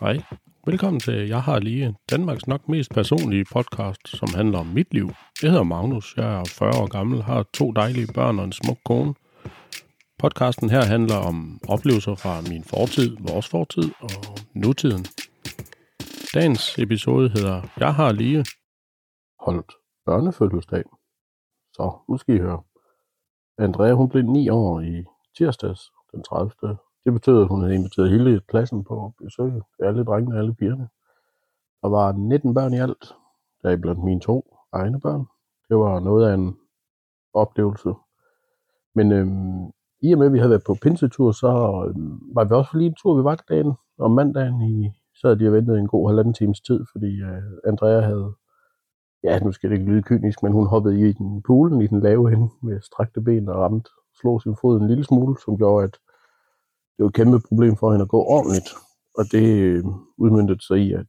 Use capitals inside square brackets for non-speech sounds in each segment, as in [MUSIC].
Hej. Velkommen til Jeg har lige Danmarks nok mest personlige podcast, som handler om mit liv. Jeg hedder Magnus, jeg er 40 år gammel, har to dejlige børn og en smuk kone. Podcasten her handler om oplevelser fra min fortid, vores fortid og nutiden. Dagens episode hedder Jeg har lige holdt børnefødselsdag. Så nu skal I høre. Andrea hun blev 9 år i tirsdags den 30. Det betød, at hun havde inviteret hele klassen på besøg. Alle drengene og alle pigerne. Der var 19 børn i alt. Der blandt mine to egne børn. Det var noget af en oplevelse. Men øhm, i og med, at vi havde været på pinsetur, så øhm, var vi også lige en tur ved vagtdagen om mandagen. I, så havde de ventet en god halvanden times tid, fordi øh, Andrea havde, ja, nu skal det ikke lyde kynisk, men hun hoppede i den poolen i den lave ende med strakte ben og ramt, slog sin fod en lille smule, som gjorde, at det var et kæmpe problem for hende at gå ordentligt. Og det øh, udmyndte sig i, at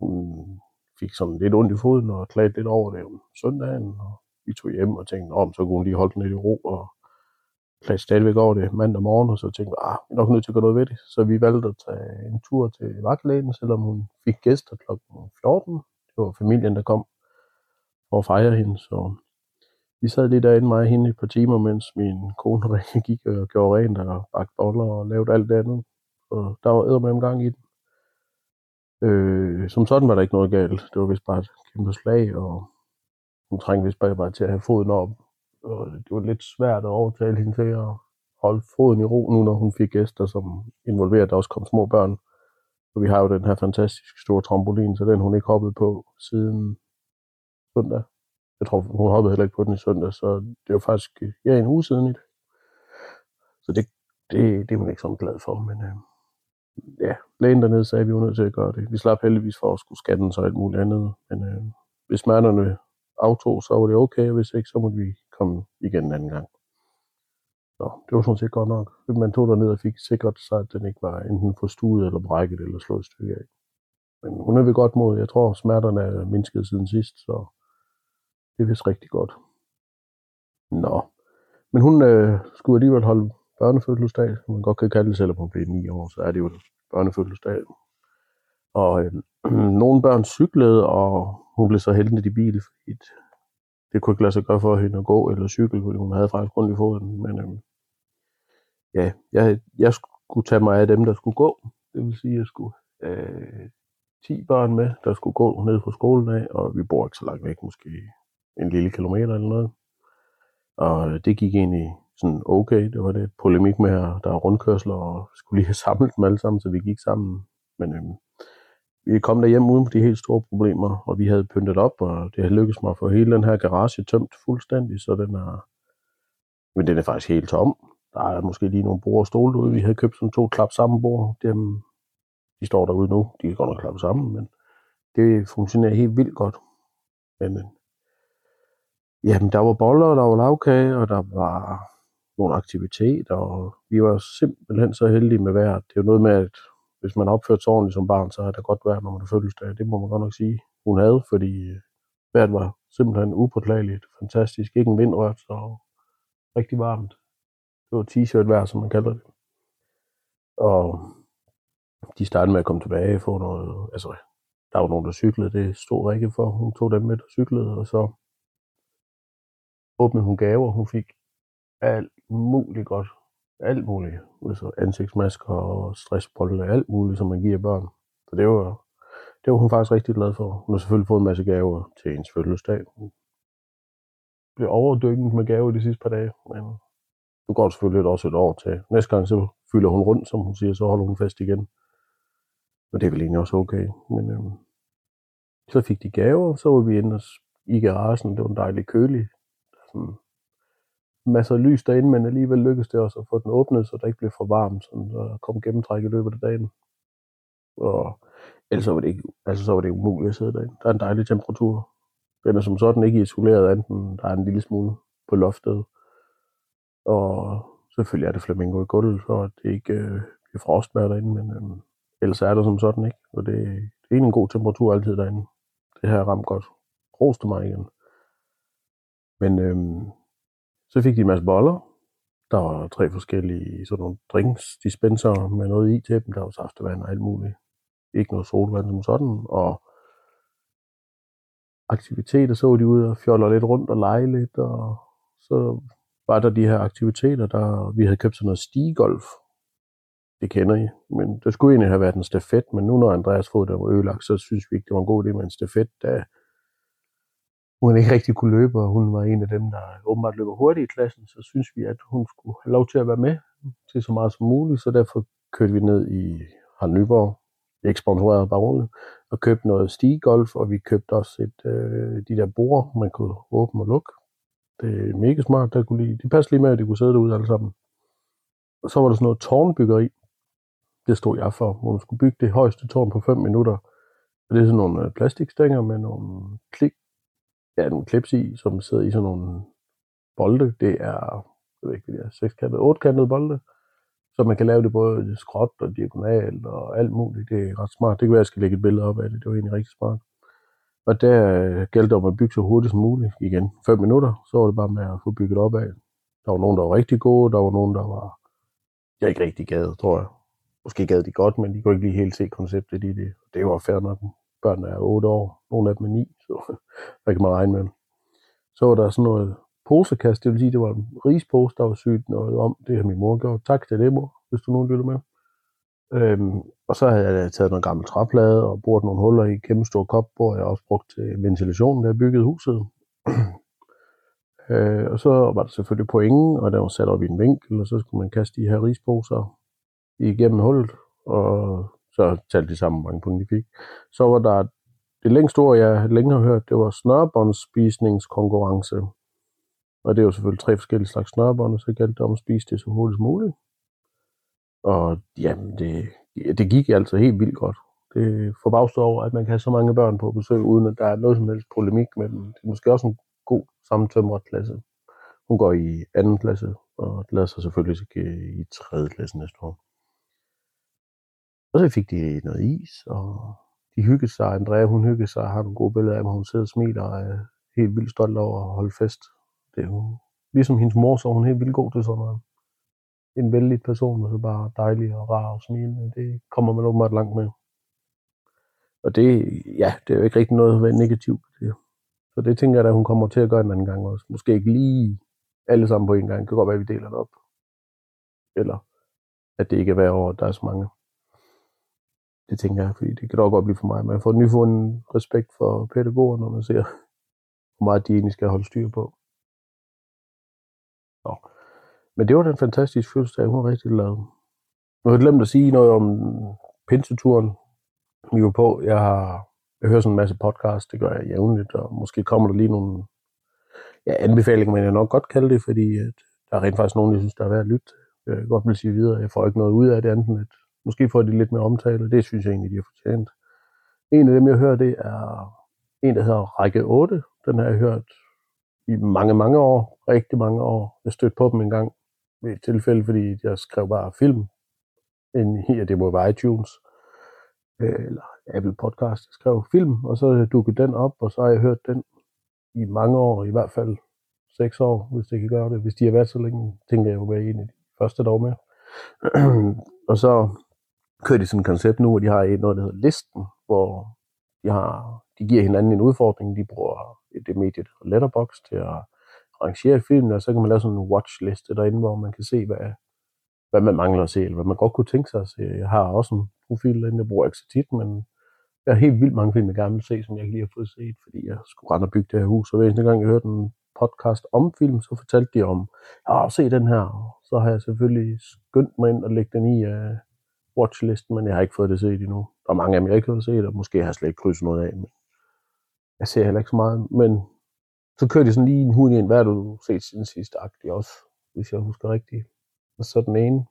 hun fik sådan lidt ondt i foden og klagede lidt over det om søndagen. Og vi tog hjem og tænkte, om så kunne hun lige holde den lidt i ro og klagede stadigvæk over det mandag morgen, og så tænkte vi, ah, vi er nok nødt til at gøre noget ved det. Så vi valgte at tage en tur til vagtlægen, selvom hun fik gæster kl. 14. Det var familien, der kom for at fejre hende, så vi sad lige derinde, mig og hende, et par timer, mens min kone gik og gjorde rent og bagte boller og lavede alt det andet. Og der var med gang i den. Øh, som sådan var der ikke noget galt. Det var vist bare et kæmpe slag, og hun trængte vist bare, bare til at have foden op. Og det var lidt svært at overtale hende til at holde foden i ro nu, når hun fik gæster, som involverede, at der også kom små børn. Og vi har jo den her fantastiske store trampolin, så den hun ikke hoppet på siden søndag. Jeg tror, hun hoppede heller ikke på den i søndag, så det var faktisk øh, ja, en uge siden i dag. Så det, det, det er hun ikke sådan glad for, men øh, ja, lægen dernede sagde, at vi var nødt til at gøre det. Vi slap heldigvis for at skulle skatte den så alt muligt andet, men øh, hvis smerterne aftog, så var det okay, og hvis ikke, så måtte vi komme igen en anden gang. Så det var sådan set godt nok. Man tog ned og fik sikret sig, at den ikke var enten forstuet eller brækket eller slået et stykke af. Men hun er ved godt mod. Jeg tror, smerterne er mindsket siden sidst, så det er vist rigtig godt. Nå. Men hun øh, skulle alligevel holde børnefødselsdag, man godt kan kalde det, selvom hun bliver 9 år, så er det jo børnefødselsdag. Og øh, [CLEARS THROAT] nogle børn cyklede, og hun blev så heldig i bil, fordi det kunne ikke lade sig gøre for hende at gå eller cykle, fordi hun havde faktisk rundt i foden. Men øh, ja, jeg, jeg skulle tage mig af dem, der skulle gå. Det vil sige, at jeg skulle øh, 10 børn med, der skulle gå ned fra skolen af, og vi bor ikke så langt væk, måske en lille kilometer eller noget. Og øh, det gik egentlig sådan okay. Det var det polemik med, at der er rundkørsler, og skulle lige have [LAUGHS] samlet dem alle sammen, så vi gik sammen. Men øhm, vi kom hjem uden de helt store problemer, og vi havde pyntet op, og det havde lykkedes mig at få hele den her garage tømt fuldstændig, så den er, men den er faktisk helt tom. Der er måske lige nogle bord og stole derude. Vi havde købt sådan to klap sammen bord. Dem, de står derude nu. De kan godt nok klappe sammen, men det fungerer helt vildt godt. Men øhm, Jamen, der var boller, og der var lavkage, og der var nogle aktiviteter, og vi var simpelthen så heldige med vejret. Det er jo noget med, at hvis man opførte sig ordentligt som barn, så er det godt vejr, når man har fødselsdag. Det må man godt nok sige, hun havde, fordi øh, vejret var simpelthen upåklageligt, fantastisk. Ikke en vindrørt, så rigtig varmt. Det var t-shirt vejr, som man kalder det. Og de startede med at komme tilbage og få noget, altså, der var nogen, der cyklede, det stod Rikke for. Hun tog dem med, der cyklede, og så åbnede hun gaver. Hun fik alt muligt godt. Alt muligt. Altså ansigtsmasker og stressbolle, alt muligt, som man giver børn. Så det var, det var hun faktisk rigtig glad for. Hun har selvfølgelig fået en masse gaver til hendes fødselsdag. Hun blev overdykket med gaver de sidste par dage, men nu går det selvfølgelig også et år til. Næste gang så fylder hun rundt, som hun siger, så holder hun fest igen. Men det er vel egentlig også okay. Men øhm, så fik de gaver, så var vi inde i garagen. Det var en dejlig kølig sådan masser af lys derinde, men alligevel lykkedes det også at få den åbnet, så der ikke blev for varmt, så der kom gennemtræk i løbet af dagen. Og ellers så var det, ikke, altså så var det umuligt at sidde derinde. Der er en dejlig temperatur. Den er som sådan ikke isoleret, enten der er en lille smule på loftet. Og selvfølgelig er det flamingo i gulvet, for at det ikke øh, bliver frostmær derinde, men øh, ellers er det som sådan ikke. Og det, det er en god temperatur altid derinde. Det her ramt godt. Roste mig igen. Men øhm, så fik de en masse boller. Der var tre forskellige sådan nogle drinksdispenser med noget i til dem. Der var saftevand og alt muligt. ikke noget solvand som sådan, og aktiviteter, så de ud og fjoller lidt rundt og lege lidt, og så var der de her aktiviteter, der vi havde købt sådan noget stigolf. Det kender I, men det skulle egentlig have været en stafet, men nu når Andreas fod der var ødelagt, så synes vi ikke, det var en god idé med en stafet, da hun ikke rigtig kunne løbe, og hun var en af dem, der åbenbart løber hurtigt i klassen, så synes vi, at hun skulle have lov til at være med til så meget som muligt, så derfor kørte vi ned i Harald Nyborg, ikke sponsoreret bare og købte noget stigegolf, og vi købte også et, øh, de der bord, man kunne åbne og lukke. Det er mega smart, der kunne lige, de passede lige med, at de kunne sidde derude alle sammen. Og så var der sådan noget tårnbyggeri, det stod jeg for, hvor man skulle bygge det højeste tårn på 5 minutter. Og det er sådan nogle øh, plastikstænger med nogle klik, ja, nogle klips i, som sidder i sådan nogle bolde. Det er, jeg ved ikke, det er sekskantede, ottekantede bolde. Så man kan lave det både skråt og diagonalt og alt muligt. Det er ret smart. Det kan være, at jeg skal lægge et billede op af det. Det var egentlig rigtig smart. Og der øh, gælder gældte det om at bygge så hurtigt som muligt. Igen, 5 minutter, så var det bare med at få bygget op af. Der var nogen, der var rigtig gode, der var nogen, der var jeg ikke rigtig gad, tror jeg. Måske gad de godt, men de kunne ikke lige helt se konceptet i det. Det var fair nok. Børnene er 8 år, nogle af dem er 9, så [LAUGHS] hvad kan man regne med. Så var der sådan noget posekast, det vil sige, det var en rispose, der var sygt noget om. Det har min mor gjort. Tak til det, mor, hvis du nu lytter med. Øhm, og så havde jeg taget noget gammel træplade og boret nogle huller i en kæmpe stor kop, hvor jeg også brugt til ventilationen, da jeg byggede huset. [CLEARS THROAT] øh, og så var der selvfølgelig pointen, og der var sat op i en vinkel, og så skulle man kaste de her risposer igennem hullet, og så talte de sammen, hvor mange point de fik. Så var der det længste ord, jeg længe har hørt, det var snørbåndsspisningskonkurrence. Og det er jo selvfølgelig tre forskellige slags snørbånd, og så galt det om at spise det så hurtigt som muligt. Og jamen, det, det gik altså helt vildt godt. Det forbavste over, at man kan have så mange børn på besøg, uden at der er noget som helst polemik med dem. Det er måske også en god sammentømret klasse. Hun går i anden klasse, og lader sig selvfølgelig i tredje klasse næste år. Og så fik de noget is, og de hyggede sig. Andrea, hun hyggede sig og har nogle gode billeder af, hvor hun sidder og smiler og er helt vildt stolt over at holde fest. Det er jo, ligesom hendes mor, så er hun helt vildt god til sådan noget. En vældig person, og så bare dejlig og rar og smilende. Det kommer man åbenbart langt med. Og det, ja, det er jo ikke rigtig noget at være negativt det. Så det tænker jeg, at hun kommer til at gøre en anden gang også. Måske ikke lige alle sammen på en gang. Det kan godt være, at vi deler det op. Eller at det ikke er hver år, der er så mange. Det tænker jeg, fordi det kan dog godt blive for mig. Man får nyfundet respekt for pædagoger, når man ser, hvor meget de egentlig skal holde styr på. Nå. Men det var den fantastiske fødselsdag, hun var rigtig glad. Nu har jeg glemt at sige noget om pinseturen, vi var på. Jeg har jeg hører sådan en masse podcast, det gør jeg jævnligt, og måske kommer der lige nogle ja, anbefalinger, men jeg nok godt kalde det, fordi at der er rent faktisk nogen, jeg synes, der er værd at lytte. Jeg godt vil sige videre, jeg får ikke noget ud af det andet, at Måske får de lidt mere omtale, det synes jeg egentlig, de har fortjent. En af dem, jeg hører, det er en, der hedder Række 8. Den har jeg hørt i mange, mange år. Rigtig mange år. Jeg stødte på dem en gang ved et tilfælde, fordi jeg skrev bare film. En, ja, det må være iTunes øh, eller Apple Podcast. Jeg skrev film, og så dukkede den op, og så har jeg hørt den i mange år, i hvert fald seks år, hvis det kan gøre det. Hvis de har været så længe, tænker jeg jo være en af de første dog med. [CLEARS THROAT] og så kører de sådan et koncept nu, hvor de har noget, der hedder listen, hvor de, har, de giver hinanden en udfordring. De bruger det medie Letterbox til at rangere filmen, og så kan man lave sådan en watchliste derinde, hvor man kan se, hvad, hvad man mangler at se, eller hvad man godt kunne tænke sig at se. Jeg har også en profil derinde, jeg bruger ikke så tit, men jeg har helt vildt mange film, jeg gerne vil se, som jeg ikke lige har fået set, fordi jeg skulle rende og bygge det her hus. Og hver eneste gang, jeg hørte en podcast om film, så fortalte de om, ja, se den her. Så har jeg selvfølgelig skyndt mig ind og lægge den i uh, watchlisten, men jeg har ikke fået det set endnu. Der er mange af dem, jeg ikke har set, og måske har jeg slet ikke krydset noget af. Men jeg ser heller ikke så meget, men så kører de sådan lige en hund ind. Hvad har du set siden sidste agtig også, hvis jeg husker rigtigt? Og så den ene,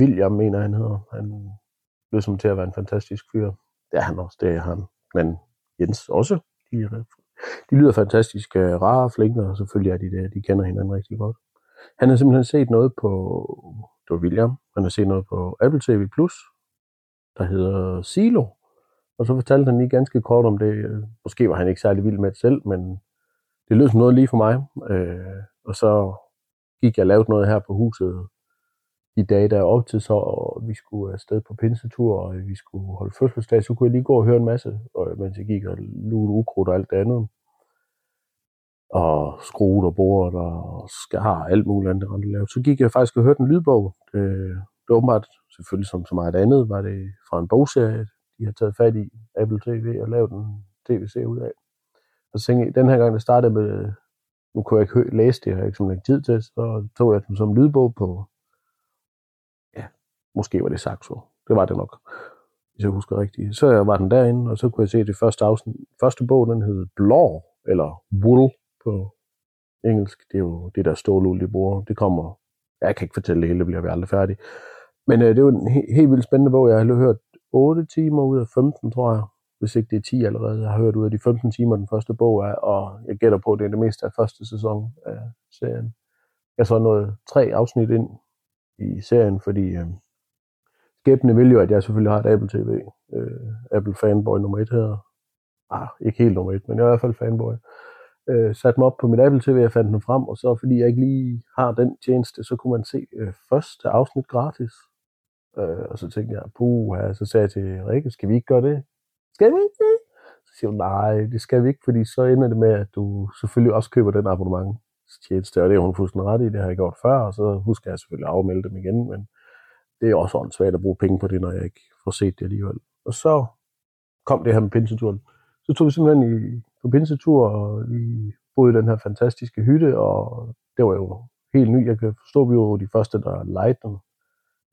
William mener han hedder, han lød som til at være en fantastisk fyr. Det er han også, det er han. Men Jens også. De, de lyder fantastisk øh, rare og flinke, og selvfølgelig er de det. De kender hinanden rigtig godt. Han har simpelthen set noget på det var William. Han har set noget på Apple TV+, Plus, der hedder Silo. Og så fortalte han lige ganske kort om det. Måske var han ikke særlig vild med det selv, men det lød som noget lige for mig. Øh, og så gik jeg og lavede noget her på huset de dage, der er op til så, og vi skulle afsted på pinsetur, og vi skulle holde fødselsdag, så kunne jeg lige gå og høre en masse, og mens jeg gik og lugte ukrudt og alt det andet. Og skruet og bordet og skar og alt muligt andet, der lavede. Så gik jeg faktisk og hørte en lydbog. Øh, det, det var åbenbart, selvfølgelig som så meget andet, var det fra en bogserie, de har taget fat i Apple TV og lavet en tv-serie ud af. Og så tænkte jeg, den her gang, der startede med, nu kunne jeg ikke læse det, jeg har ikke sådan tid til, så tog jeg den som lydbog på, ja, måske var det Saxo. Det var det nok, hvis jeg husker rigtigt. Så var den derinde, og så kunne jeg se det første afsnit. Første bog, den hed Blå, eller Wool på engelsk. Det er jo det der stålul, de bruger. Det kommer, jeg kan ikke fortælle det hele, det bliver vi aldrig færdige. Men øh, det var en he- helt vildt spændende bog. Jeg har hørt 8 timer ud af 15, tror jeg. Hvis ikke det er 10 allerede. Jeg har hørt ud af de 15 timer, den første bog er, og jeg gætter på, at det er det meste af første sæson af serien. Jeg så nået tre afsnit ind i serien, fordi øh, skæbne vil jo, at jeg selvfølgelig har et Apple TV. Øh, Apple fanboy nummer et her. Ah, ikke helt nummer et, men jeg er i hvert fald fanboy. Øh, Øh, satte mig op på mit Apple TV, jeg fandt den frem, og så fordi jeg ikke lige har den tjeneste, så kunne man se øh, første afsnit gratis. Øh, og så tænkte jeg, puh, så sagde jeg til Rikke, skal vi ikke gøre det? Skal vi ikke det? Så siger hun, nej, det skal vi ikke, fordi så ender det med, at du selvfølgelig også køber den abonnement tjeneste, og det er hun fuldstændig ret i, det har jeg gjort før, og så husker jeg selvfølgelig at afmelde dem igen, men det er også åndssvagt at bruge penge på det, når jeg ikke får set det alligevel. Og så kom det her med pinseturen. Så tog vi simpelthen i, på pinsetur, og vi boede i den her fantastiske hytte, og det var jo helt ny. Jeg kan forstå, at vi var de første, der lejede den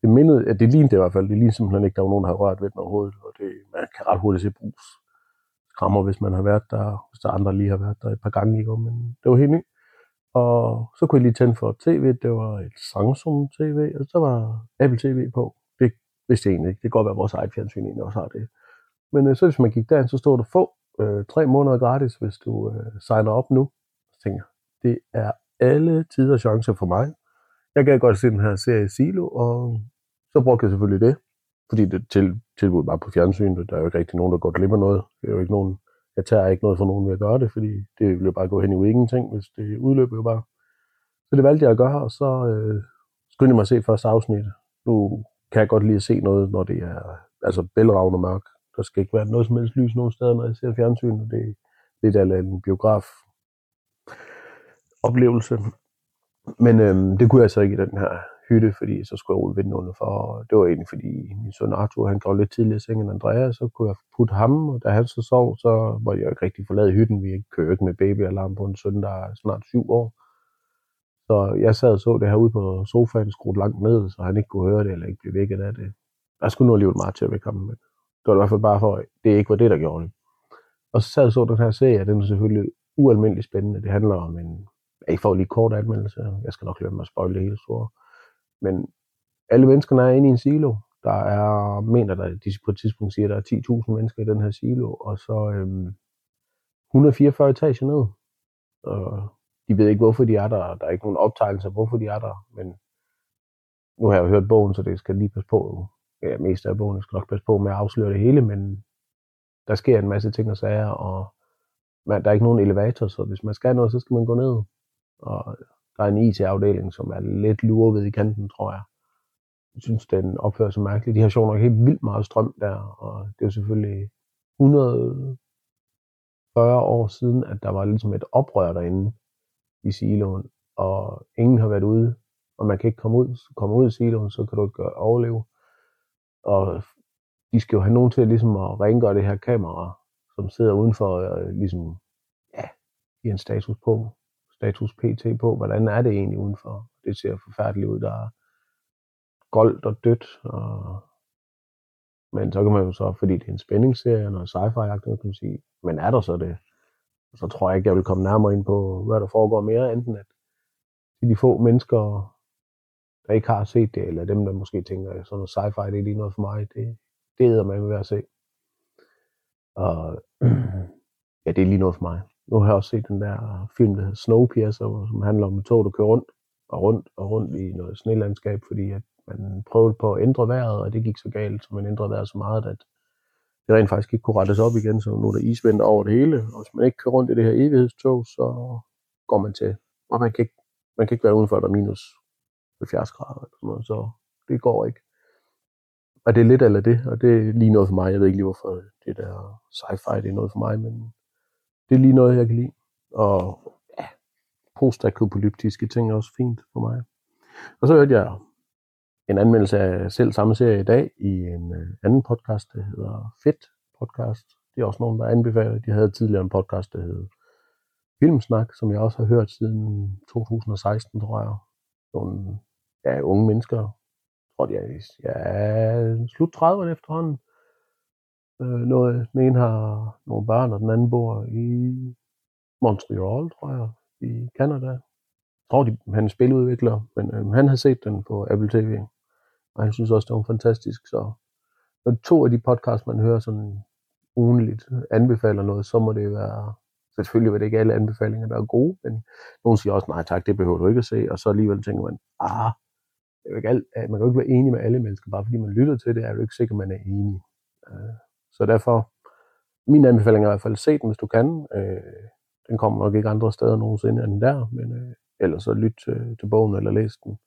det mindede, at det lignede det i hvert fald, det lignede simpelthen ikke, der var nogen, der havde rørt ved den overhovedet, og det, man kan ret hurtigt se brus krammer, hvis man har været der, hvis der andre lige har været der et par gange, ikke? men det var helt nyt. Og så kunne jeg lige tænde for tv, det var et Samsung TV, og så var Apple TV på. Det vidste jeg egentlig ikke, det kan godt være, at vores eget fjernsyn egentlig også har det. Men øh, så hvis man gik derind, så stod der få øh, tre måneder gratis, hvis du øh, signer op nu. Så tænker det er alle tider chancer for mig jeg kan godt se den her serie Silo, og så brugte jeg selvfølgelig det, fordi det til, tilbud var på fjernsynet, der er jo ikke rigtig nogen, der går glip af noget. Det er jo ikke nogen, jeg tager ikke noget fra nogen ved at gøre det, fordi det ville jo bare gå hen i ingenting, hvis det udløber jo bare. Så det valgte jeg at gøre, og så øh, skyndte jeg mig at se første afsnit. Nu kan jeg godt lide at se noget, når det er altså bælragende mørk. Der skal ikke være noget som helst lys nogen steder, når jeg ser fjernsyn, og det er lidt af en biograf oplevelse. Men øhm, det kunne jeg så ikke i den her hytte, fordi så skulle jeg rulle vinduerne for. Og det var egentlig fordi min søn Arthur, han går lidt tidligere i seng end Andreas, så kunne jeg putte ham, og da han så sov, så var jeg ikke rigtig forladet hytten. Vi kører ikke med babyalarm på en søn, der er snart syv år. Så jeg sad og så det her ude på sofaen, skruet langt ned, så han ikke kunne høre det, eller ikke blive vækket af det. Jeg skulle nu alligevel meget til at vække ham, men det var i hvert fald bare for, at det ikke var det, der gjorde det. Og så sad jeg så den her serie, den er selvfølgelig ualmindelig spændende. Det handler om en jeg får lige kort anmeldelse. Jeg skal nok lade mig at spoil det hele store. Men alle menneskerne er inde i en silo. Der er, mener der, de på et tidspunkt siger, at der er 10.000 mennesker i den her silo, og så øhm, 144 etager ned. Og de ved ikke, hvorfor de er der. Der er ikke nogen optegnelser, hvorfor de er der. Men nu har jeg jo hørt bogen, så det skal lige passe på. Ja, mest af bogen jeg skal nok passe på med at afsløre det hele, men der sker en masse ting og sager, og man, der er ikke nogen elevator, så hvis man skal noget, så skal man gå ned. Og der er en IT-afdeling, som er lidt lurvet i kanten, tror jeg. Jeg synes, den opfører sig mærkeligt. De har sjovt nok helt vildt meget strøm der, og det er jo selvfølgelig 140 år siden, at der var ligesom et oprør derinde i siloen, og ingen har været ude, og man kan ikke komme ud, komme ud i siloen, så kan du ikke overleve. Og de skal jo have nogen til ligesom at rengøre det her kamera, som sidder udenfor og ligesom, ja, i en status på, status pt. på, hvordan er det egentlig udenfor. Det ser forfærdeligt ud. Der er goldt og dødt. Og... Men så kan man jo så, fordi det er en spændingsserie noget sci-fi kan man sige, men er der så det? Så tror jeg ikke, jeg vil komme nærmere ind på, hvad der foregår mere, enten at de få mennesker, der ikke har set det, eller dem, der måske tænker, at sådan noget sci-fi, det er lige noget for mig, det, det hedder man ved at se. Og [CLEARS THROAT] ja, det er lige noget for mig. Nu har jeg også set den der film, der hedder Snowpiercer, som handler om et tog, der kører rundt og rundt og rundt i noget snelandskab, fordi at man prøvede på at ændre vejret, og det gik så galt, så man ændrede vejret så meget, at det rent faktisk ikke kunne rettes op igen, så nu er der isvind over det hele, og hvis man ikke kører rundt i det her evighedstog, så går man til, og man kan ikke, man kan ikke være udenfor, der er minus 70 grader, eller sådan noget, så det går ikke. Og det er lidt eller det, og det er lige noget for mig. Jeg ved ikke lige, hvorfor det der sci-fi det er noget for mig, men det er lige noget, jeg kan lide. Og ja, postapokalyptiske ting er også fint for mig. Og så hørte jeg en anmeldelse af selv samme serie i dag i en øh, anden podcast, der hedder Fedt Podcast. Det er også nogen, der anbefaler. De havde tidligere en podcast, der hedder Filmsnak, som jeg også har hørt siden 2016, tror jeg. Nogle ja, unge mennesker, jeg tror jeg, er ja, slut 30'erne efterhånden. Øh, noget, den ene har nogle børn, og den anden bor i Montreal, tror jeg, i Canada. Jeg tror, de, han er spiludvikler, men øh, han har set den på Apple TV, og han synes også, det var fantastisk. Så når to af de podcasts, man hører sådan ugenligt, anbefaler noget, så må det være Selvfølgelig vil det ikke alle anbefalinger, der er gode, men nogen siger også, nej tak, det behøver du ikke at se, og så alligevel tænker man, ah, det er ikke alt, øh, man kan jo ikke være enig med alle mennesker, bare fordi man lytter til det, er du ikke sikker, man er enig. Øh, så derfor, min anbefaling er i hvert fald, se den, hvis du kan. Øh, den kommer nok ikke andre steder nogensinde end der, men ellers så lyt til, til bogen eller læs den,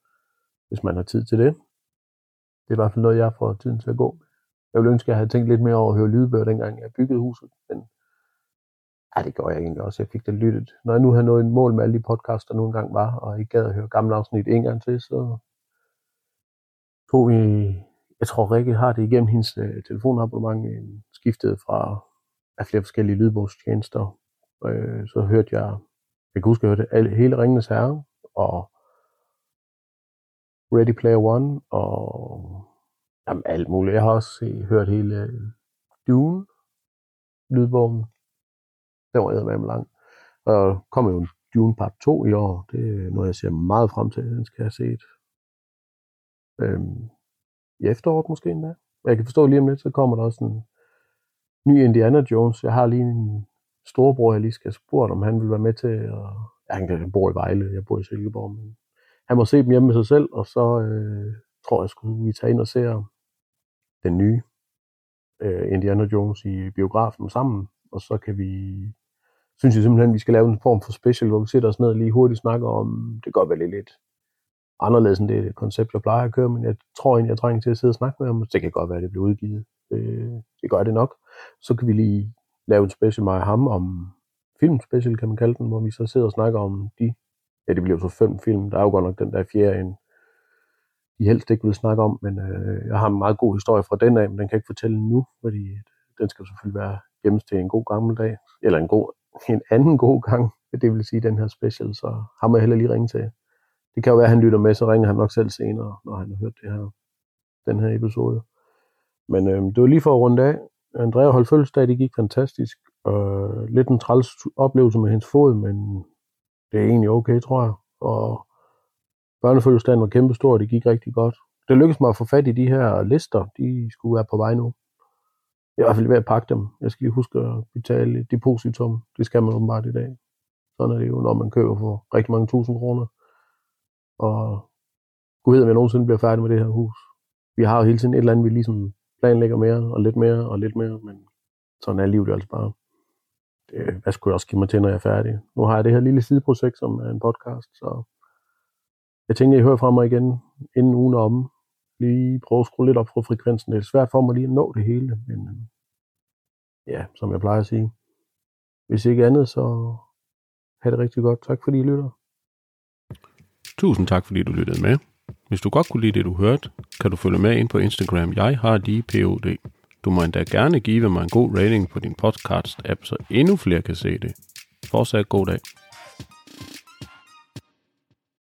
hvis man har tid til det. Det er i hvert fald noget, jeg får tiden til at gå. Jeg ville ønske, at jeg havde tænkt lidt mere over at høre lydbøger, dengang jeg byggede huset, men Ja, det gjorde jeg egentlig også. Jeg fik det lyttet. Når jeg nu har nået en mål med alle de podcasts, der nu engang var, og ikke gad at høre gamle afsnit en gang til, så på, vi, jeg tror Rikke har det igennem hendes øh, telefonabonnement, øh, skiftet fra af flere forskellige lydbogstjenester. Øh, så hørte jeg, jeg kan huske, jeg hørte alle, hele Ringenes Herre, og Ready Player One, og jamen, alt muligt. Jeg har også set, hørt hele øh, Dune, lydbogen, den var med lang. Og kommer jo en Dune Part 2 i år. Det er noget, jeg ser meget frem til. Den skal jeg have set øh, I efteråret måske endda. Jeg kan forstå lige om lidt, så kommer der også en ny Indiana Jones. Jeg har lige en storebror, jeg lige skal have spurgt, om han vil være med til. at... ja, han bor i Vejle, jeg bor i Silkeborg. Men han må se dem hjemme med sig selv, og så øh, tror jeg, skulle vi tage ind og se den nye øh, Indiana Jones i biografen sammen, og så kan vi synes jeg simpelthen, at vi skal lave en form for special, hvor vi sætter os ned og lige hurtigt snakker om, det kan godt være lidt anderledes end det koncept, jeg plejer at køre, men jeg tror egentlig, jeg trænger til at sidde og snakke med ham, så det kan godt være, at det bliver udgivet. Det, det gør det nok. Så kan vi lige lave en special med ham om filmspecial, kan man kalde den, hvor vi så sidder og snakker om de, ja, det bliver så fem film, der er jo godt nok den der fjerde en, de helst ikke vil snakke om, men øh, jeg har en meget god historie fra den af, men den kan jeg ikke fortælle nu, fordi øh, den skal selvfølgelig være gemmes til en god gammel dag, eller en god en anden god gang, det vil sige den her special, så ham må jeg heller lige ringe til. Det kan jo være, at han lytter med, så ringer han nok selv senere, når han har hørt det her, den her episode. Men øh, det var lige for at runde af. Andrea holdt fødselsdag, det gik fantastisk. Øh, lidt en træls oplevelse med hendes fod, men det er egentlig okay, tror jeg. Og børnefødselsdagen var kæmpestor, og det gik rigtig godt. Det lykkedes mig at få fat i de her lister. De skulle være på vej nu. Jeg er i hvert fald ved at pakke dem. Jeg skal lige huske at betale et depositum. Det skal man åbenbart i dag. Sådan er det jo, når man køber for rigtig mange tusind kroner. Og gud ved, om jeg nogensinde bliver færdig med det her hus. Vi har jo hele tiden et eller andet, vi ligesom planlægger mere, og lidt mere, og lidt mere, men sådan er livet jo altså bare. Det, hvad skulle jeg også give mig til, når jeg er færdig? Nu har jeg det her lille sideprojekt, som er en podcast, så jeg tænker, I hører fra mig igen inden ugen om, lige prøve at skrue lidt op for frekvensen. Det er svært for mig lige at nå det hele, men øhm, ja, som jeg plejer at sige. Hvis ikke andet, så have det rigtig godt. Tak fordi I lytter. Tusind tak fordi du lyttede med. Hvis du godt kunne lide det, du hørte, kan du følge med ind på Instagram. Jeg har lige POD. Du må endda gerne give mig en god rating på din podcast-app, så endnu flere kan se det. Fortsat god dag.